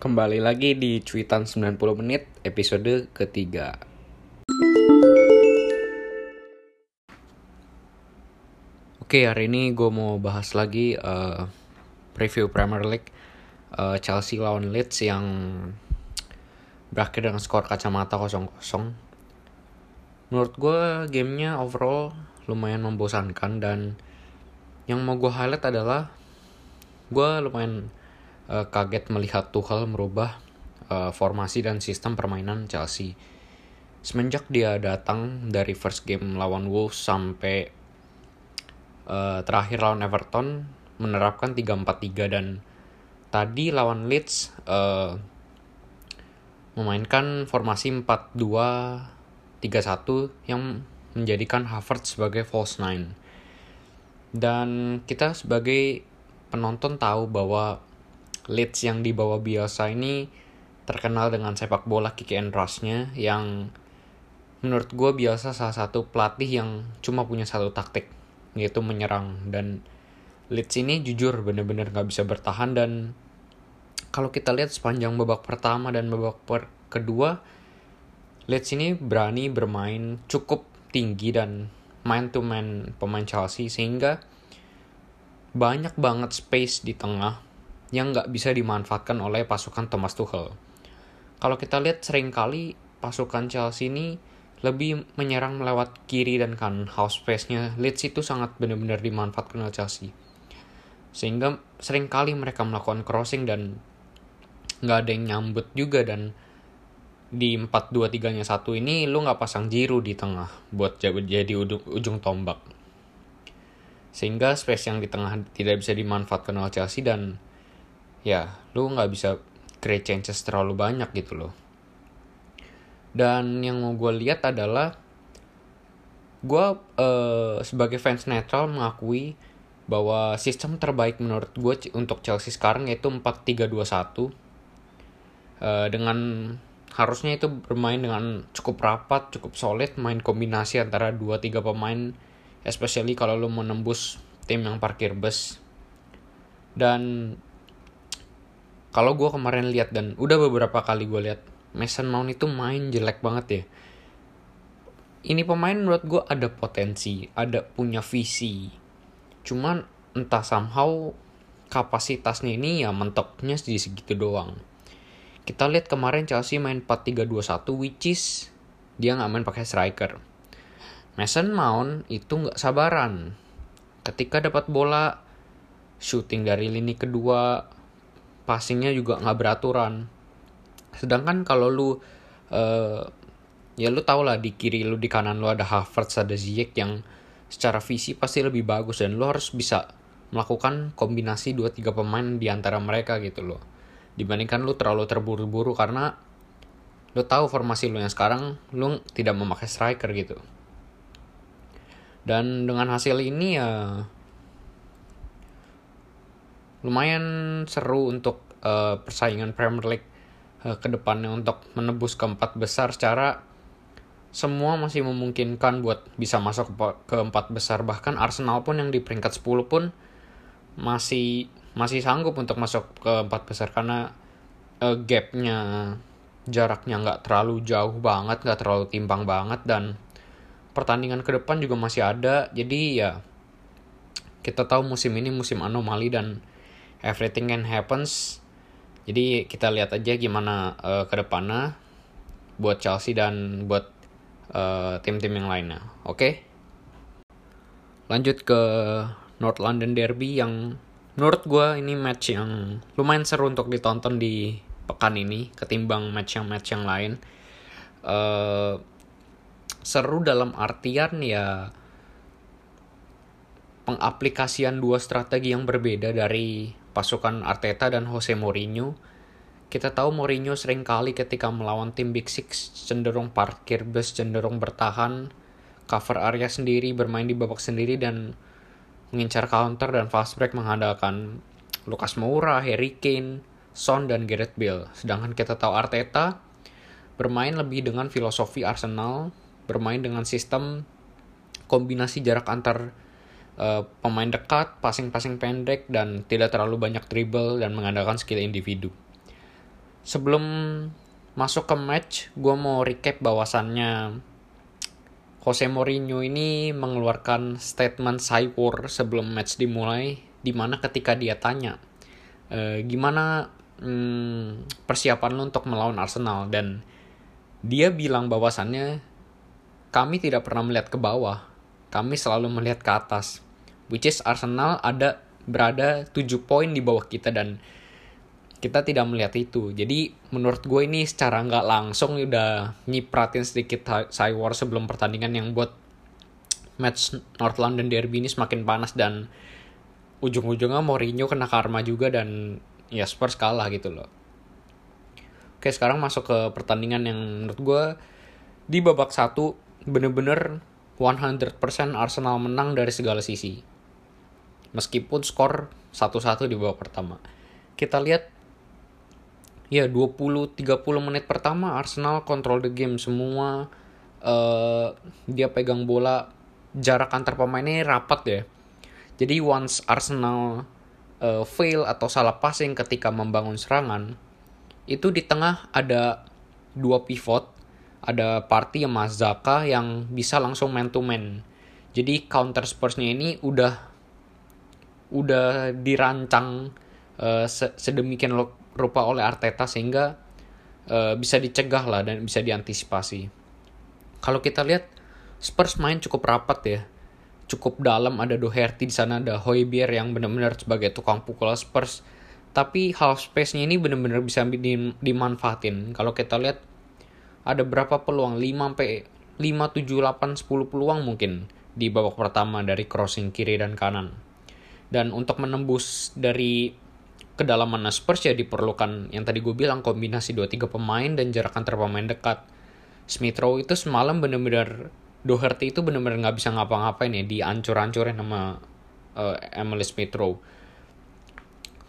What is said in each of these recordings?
Kembali lagi di cuitan 90 menit episode ketiga. Oke, hari ini gue mau bahas lagi uh, preview Premier League uh, Chelsea lawan Leeds yang berakhir dengan skor kacamata 0-0. Menurut gue gamenya overall lumayan membosankan dan yang mau gue highlight adalah gue lumayan uh, kaget melihat Tuchel merubah uh, formasi dan sistem permainan Chelsea. Semenjak dia datang dari first game lawan Wolves sampai uh, terakhir lawan Everton menerapkan 3-4-3 dan tadi lawan Leeds uh, memainkan formasi 4-2-3-1 yang menjadikan Havertz sebagai false nine. Dan kita sebagai penonton tahu bahwa Leeds yang dibawa biasa ini terkenal dengan sepak bola kick and rush-nya yang menurut gue biasa salah satu pelatih yang cuma punya satu taktik yaitu menyerang. Dan Leeds ini jujur bener-bener gak bisa bertahan dan kalau kita lihat sepanjang babak pertama dan babak per kedua Leeds ini berani bermain cukup tinggi dan main to man pemain Chelsea sehingga banyak banget space di tengah yang nggak bisa dimanfaatkan oleh pasukan Thomas Tuchel. Kalau kita lihat sering kali pasukan Chelsea ini lebih menyerang melewat kiri dan kanan. House space-nya Leeds itu sangat benar-benar dimanfaatkan oleh Chelsea. Sehingga sering kali mereka melakukan crossing dan nggak ada yang nyambut juga. Dan di 4-2-3 nya satu ini lu nggak pasang jiru di tengah buat jadi ujung, ujung tombak. Sehingga space yang di tengah tidak bisa dimanfaatkan oleh Chelsea dan ya lu nggak bisa create chances terlalu banyak gitu loh. Dan yang mau gue lihat adalah gue uh, sebagai fans netral mengakui bahwa sistem terbaik menurut gue untuk Chelsea sekarang yaitu 4-3-2-1 uh, dengan harusnya itu bermain dengan cukup rapat, cukup solid, main kombinasi antara 2-3 pemain especially kalau lo menembus tim yang parkir bus. Dan kalau gue kemarin lihat dan udah beberapa kali gue lihat Mason Mount itu main jelek banget ya. Ini pemain menurut gue ada potensi, ada punya visi. Cuman entah somehow kapasitasnya ini ya mentoknya di segitu doang. Kita lihat kemarin Chelsea main 4-3-2-1 which is dia nggak main pakai striker. Mason Mount itu nggak sabaran. Ketika dapat bola, shooting dari lini kedua, passingnya juga nggak beraturan. Sedangkan kalau lu uh, ya lu tau lah di kiri lu di kanan lu ada Havertz ada Ziyech yang secara visi pasti lebih bagus dan lu harus bisa melakukan kombinasi 2-3 pemain di antara mereka gitu loh. Dibandingkan lu terlalu terburu-buru karena lu tahu formasi lu yang sekarang lu tidak memakai striker gitu. Dan dengan hasil ini ya lumayan seru untuk uh, persaingan Premier League uh, ke depannya untuk menebus keempat besar secara semua masih memungkinkan buat bisa masuk ke empat besar. Bahkan Arsenal pun yang di peringkat 10 pun masih masih sanggup untuk masuk ke empat besar karena uh, gapnya jaraknya nggak terlalu jauh banget nggak terlalu timpang banget dan pertandingan ke depan juga masih ada. Jadi ya kita tahu musim ini musim anomali dan everything can happens jadi kita lihat aja gimana uh, ke depannya buat Chelsea dan buat uh, tim-tim yang lainnya. Oke. Okay? Lanjut ke North London Derby yang menurut gue ini match yang lumayan seru untuk ditonton di pekan ini ketimbang match yang match yang lain. Uh, seru dalam artian ya pengaplikasian dua strategi yang berbeda dari pasukan Arteta dan Jose Mourinho. Kita tahu Mourinho sering kali ketika melawan tim Big Six cenderung parkir bus, cenderung bertahan, cover area sendiri, bermain di babak sendiri dan mengincar counter dan fast break mengandalkan Lucas Moura, Harry Kane, Son dan Gareth Bale. Sedangkan kita tahu Arteta bermain lebih dengan filosofi Arsenal, bermain dengan sistem kombinasi jarak antar uh, pemain dekat, passing-passing pendek, dan tidak terlalu banyak dribble dan mengandalkan skill individu. sebelum masuk ke match gue mau recap bahwasannya Jose Mourinho ini mengeluarkan statement cyber sebelum match dimulai di mana ketika dia tanya e, gimana hmm, persiapan lo untuk melawan Arsenal? Dan dia bilang bahwasannya kami tidak pernah melihat ke bawah. Kami selalu melihat ke atas which is Arsenal ada berada 7 poin di bawah kita dan kita tidak melihat itu. Jadi menurut gue ini secara nggak langsung udah nyipratin sedikit Cywar sebelum pertandingan yang buat match North London Derby ini semakin panas dan ujung-ujungnya Mourinho kena karma juga dan ya Spurs kalah gitu loh. Oke sekarang masuk ke pertandingan yang menurut gue di babak satu bener-bener 100% Arsenal menang dari segala sisi. Meskipun skor 1-1 di babak pertama. Kita lihat ya 20-30 menit pertama Arsenal control the game. Semua uh, dia pegang bola jarak antar pemainnya rapat ya. Jadi once Arsenal uh, fail atau salah passing ketika membangun serangan itu di tengah ada dua pivot. Ada party yang Mazaka yang bisa langsung man to man. Jadi counter Spursnya ini udah udah dirancang uh, sedemikian rupa oleh Arteta sehingga uh, bisa dicegah lah dan bisa diantisipasi. Kalau kita lihat Spurs main cukup rapat ya. Cukup dalam ada Doherty di sana ada Hoybier yang benar-benar sebagai tukang pukul Spurs. Tapi half space-nya ini benar-benar bisa dimanfaatin. Kalau kita lihat ada berapa peluang? 5 sampai 5 7 8 10 peluang mungkin di babak pertama dari crossing kiri dan kanan. Dan untuk menembus dari kedalaman Spurs ya diperlukan yang tadi gue bilang kombinasi 2-3 pemain dan jarak antar pemain dekat. Smith Rowe itu semalam bener-bener Doherty itu bener-bener nggak bisa ngapa-ngapain ya diancur-ancurin sama uh, Emily Smith Rowe.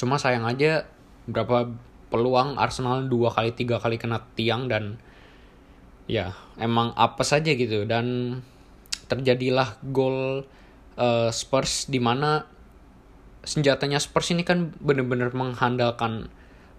Cuma sayang aja berapa peluang Arsenal dua kali tiga kali kena tiang dan ya emang apa saja gitu dan terjadilah gol uh, Spurs di mana senjatanya Spurs ini kan bener-bener mengandalkan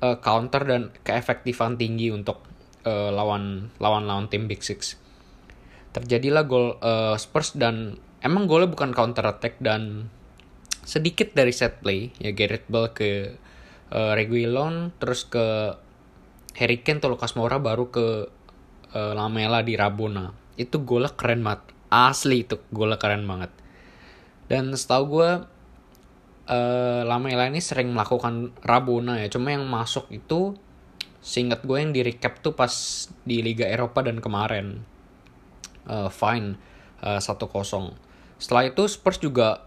uh, counter dan keefektifan tinggi untuk uh, lawan lawan lawan tim Big Six. Terjadilah gol uh, Spurs dan emang golnya bukan counter attack dan sedikit dari set play ya Gareth Bale ke uh, Reguilon terus ke Harry Kane atau Lucas Moura baru ke uh, Lamela di Rabona. Itu golnya keren banget. Asli itu golnya keren banget. Dan setahu gue uh, Lamela ini sering melakukan Rabona ya. Cuma yang masuk itu seingat gue yang di recap tuh pas di Liga Eropa dan kemarin. Uh, fine. Uh, 1-0 setelah itu Spurs juga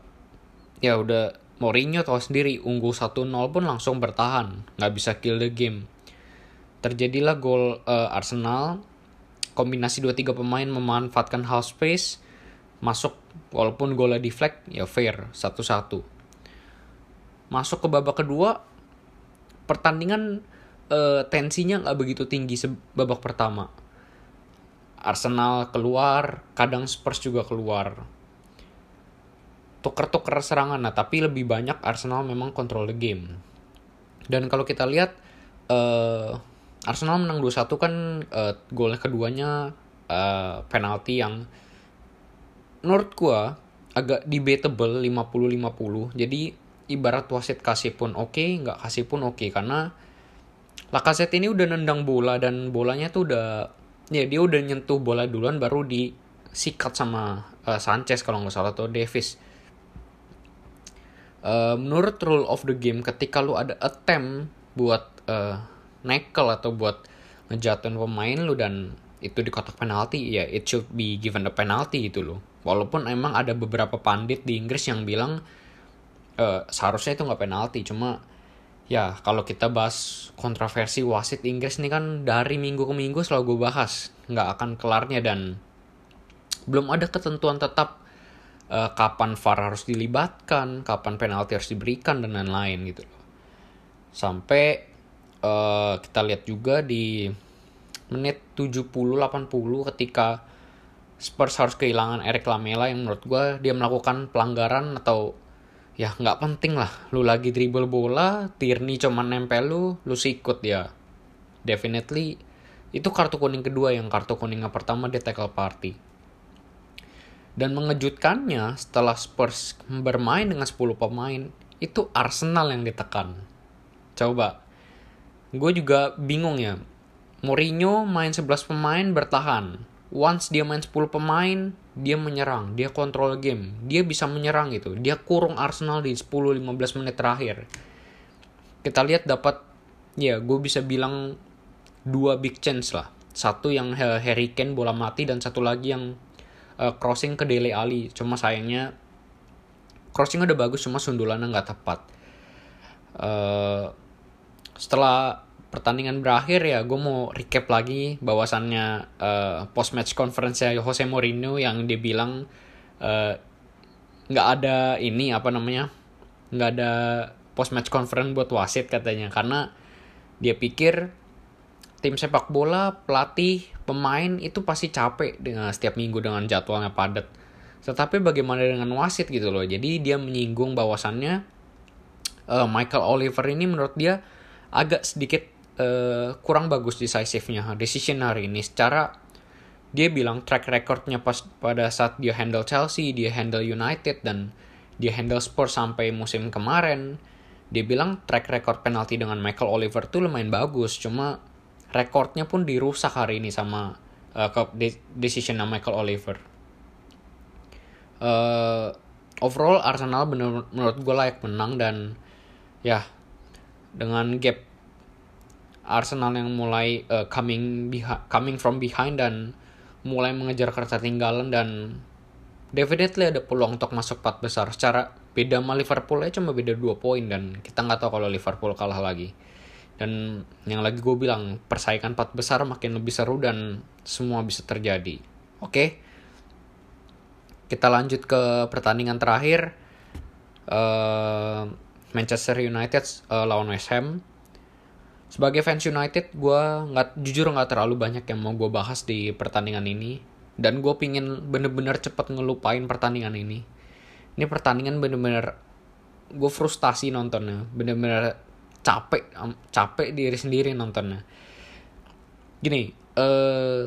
ya udah Mourinho tahu sendiri unggul 1-0 pun langsung bertahan. Nggak bisa kill the game. Terjadilah gol uh, Arsenal. Kombinasi 2-3 pemain memanfaatkan half space. Masuk walaupun golnya deflect ya fair 1-1 masuk ke babak kedua pertandingan uh, tensinya nggak begitu tinggi babak pertama. Arsenal keluar kadang Spurs juga keluar. Tuker-tuker serangan nah tapi lebih banyak Arsenal memang control the game. Dan kalau kita lihat uh, Arsenal menang 2-1 kan uh, gol keduanya uh, penalti yang menurut gua agak debatable 50-50 jadi ibarat wasit kasih pun oke okay, nggak kasih pun oke okay, karena Lacazette ini udah nendang bola dan bolanya tuh udah ya dia udah nyentuh bola duluan baru disikat sama uh, Sanchez kalau nggak salah atau Davis. Uh, menurut rule of the game ketika lu ada attempt buat uh, nekel atau buat ngejatuhin pemain lu dan itu di kotak penalti ya it should be given the penalty itu loh. Walaupun emang ada beberapa pandit di Inggris yang bilang uh, seharusnya itu nggak penalti cuma ya kalau kita bahas kontroversi wasit Inggris ini kan dari minggu ke minggu selalu gue bahas nggak akan kelarnya dan belum ada ketentuan tetap uh, kapan VAR harus dilibatkan kapan penalti harus diberikan dan lain-lain gitu sampai uh, kita lihat juga di menit 70-80 ketika Spurs harus kehilangan Eric Lamela yang menurut gue dia melakukan pelanggaran atau ya nggak penting lah lu lagi dribble bola Tierney cuma nempel lu lu sikut ya definitely itu kartu kuning kedua yang kartu kuning yang pertama di tackle party. Dan mengejutkannya setelah Spurs bermain dengan 10 pemain, itu Arsenal yang ditekan. Coba. Gue juga bingung ya. Mourinho main 11 pemain bertahan. Once dia main 10 pemain, dia menyerang, dia kontrol game, dia bisa menyerang gitu. Dia kurung Arsenal di 10-15 menit terakhir. Kita lihat dapat ya gue bisa bilang dua big chance lah. Satu yang Harry Kane bola mati dan satu lagi yang uh, crossing ke Dele Ali. Cuma sayangnya crossing udah bagus cuma sundulannya nggak tepat. Uh, setelah pertandingan berakhir ya gue mau recap lagi bahwasannya uh, eh, post match conference ya Jose Mourinho yang dia bilang nggak uh, ada ini apa namanya nggak ada post match conference buat wasit katanya karena dia pikir tim sepak bola pelatih pemain itu pasti capek dengan setiap minggu dengan jadwalnya padat. Tetapi bagaimana dengan wasit gitu loh. Jadi dia menyinggung bahwasannya uh, Michael Oliver ini menurut dia agak sedikit uh, kurang bagus decisive-nya, decision hari ini. Secara dia bilang track recordnya pas pada saat dia handle Chelsea, dia handle United dan dia handle Spurs sampai musim kemarin. Dia bilang track record penalti dengan Michael Oliver tuh lumayan bagus, cuma rekornya pun dirusak hari ini sama uh, decision Michael Oliver. Uh, overall Arsenal bener menurut gue layak menang dan ya dengan gap Arsenal yang mulai uh, coming coming from behind dan mulai mengejar ketertinggalan dan definitely ada peluang untuk masuk empat besar. Secara beda sama Liverpool ya cuma beda dua poin dan kita nggak tahu kalau Liverpool kalah lagi. Dan yang lagi gue bilang persaingan empat besar makin lebih seru dan semua bisa terjadi. Oke. Kita lanjut ke pertandingan terakhir. Uh, Manchester United uh, lawan West Ham sebagai fans United gue nggak jujur nggak terlalu banyak yang mau gue bahas di pertandingan ini. Dan gue pingin bener-bener cepet ngelupain pertandingan ini. Ini pertandingan bener-bener gue frustasi nontonnya. Bener-bener capek capek diri sendiri nontonnya. Gini eh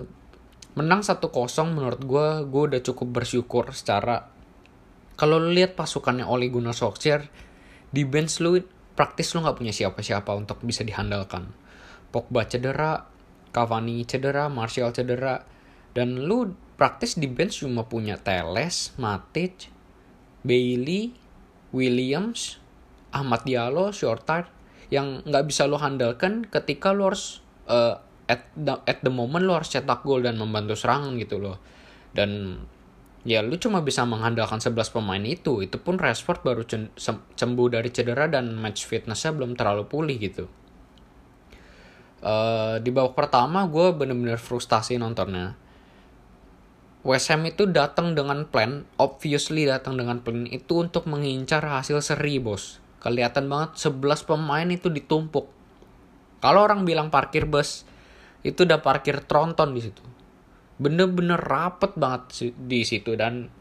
menang 1-0 menurut gue gue udah cukup bersyukur secara kalau lihat pasukannya Ole Gunnar Solskjaer di bench lu praktis lu nggak punya siapa-siapa untuk bisa dihandalkan. Pogba cedera Cavani cedera Martial cedera dan lu praktis di bench cuma punya Teles, Matic, Bailey, Williams, Ahmad Diallo, Shortard, yang nggak bisa lo handalkan ketika lo harus uh, at the, at the moment lo harus cetak gol dan membantu serangan gitu loh. Dan ya lu cuma bisa mengandalkan 11 pemain itu itu pun Rashford baru sembuh dari cedera dan match fitnessnya belum terlalu pulih gitu uh, di babak pertama gue bener-bener frustasi nontonnya West Ham itu datang dengan plan, obviously datang dengan plan itu untuk mengincar hasil seri bos kelihatan banget 11 pemain itu ditumpuk. Kalau orang bilang parkir bus, itu udah parkir tronton di situ. Bener-bener rapet banget di situ. Dan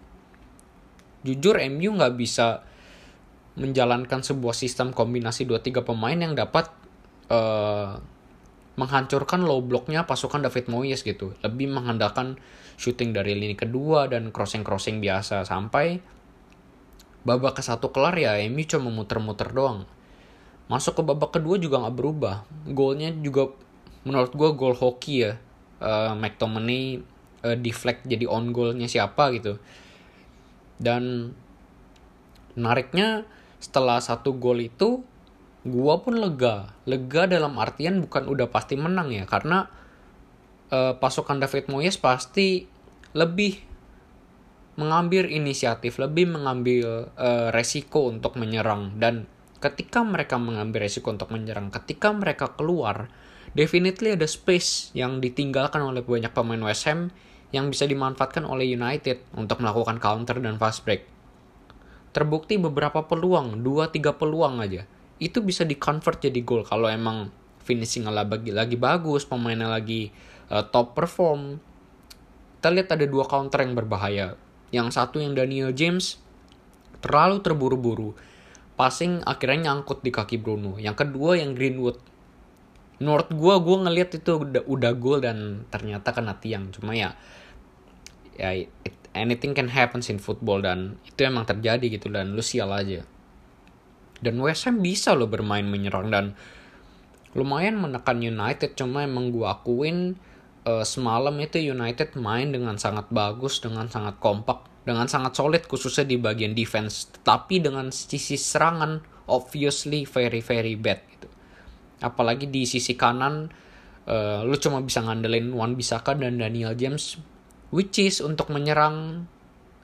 jujur MU nggak bisa menjalankan sebuah sistem kombinasi 2-3 pemain yang dapat uh, menghancurkan low blocknya pasukan David Moyes gitu. Lebih mengandalkan shooting dari lini kedua dan crossing-crossing biasa. Sampai babak ke satu kelar ya MU cuma muter-muter doang. Masuk ke babak kedua juga nggak berubah. Golnya juga menurut gue gol hoki ya uh, McTominay uh, deflect jadi on goalnya siapa gitu. Dan nariknya setelah satu gol itu gua pun lega. Lega dalam artian bukan udah pasti menang ya karena uh, pasukan David Moyes pasti lebih mengambil inisiatif, lebih mengambil uh, resiko untuk menyerang. Dan ketika mereka mengambil resiko untuk menyerang, ketika mereka keluar, definitely ada space yang ditinggalkan oleh banyak pemain West Ham yang bisa dimanfaatkan oleh United untuk melakukan counter dan fast break. Terbukti beberapa peluang, 2-3 peluang aja. Itu bisa di-convert jadi gol kalau emang finishing lagi, lagi bagus, pemainnya lagi uh, top perform. Kita lihat ada dua counter yang berbahaya yang satu yang Daniel James terlalu terburu-buru. Passing akhirnya nyangkut di kaki Bruno. Yang kedua yang Greenwood. Menurut gue gue ngelihat itu udah udah gol dan ternyata kena tiang. Cuma ya ya it, anything can happen in football dan itu emang terjadi gitu dan lu sial aja. Dan West Ham bisa lo bermain menyerang dan lumayan menekan United. Cuma emang gue akuin uh, semalam itu United main dengan sangat bagus dengan sangat kompak dengan sangat solid khususnya di bagian defense. Tapi dengan sisi serangan obviously very very bad gitu apalagi di sisi kanan uh, lu cuma bisa ngandelin Wan Bisaka dan Daniel James which is untuk menyerang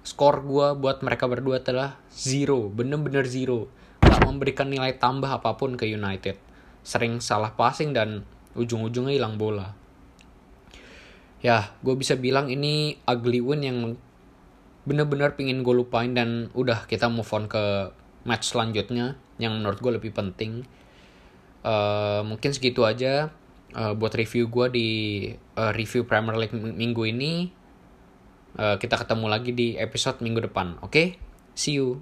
skor gue buat mereka berdua adalah zero bener-bener zero. Gak memberikan nilai tambah apa pun ke United. Sering salah passing dan ujung-ujungnya hilang bola. Ya gue bisa bilang ini ugly win yang bener-bener pingin gue lupain dan udah kita move on ke match selanjutnya yang menurut gue lebih penting uh, mungkin segitu aja uh, buat review gue di uh, review Premier League minggu ini uh, kita ketemu lagi di episode minggu depan oke okay? see you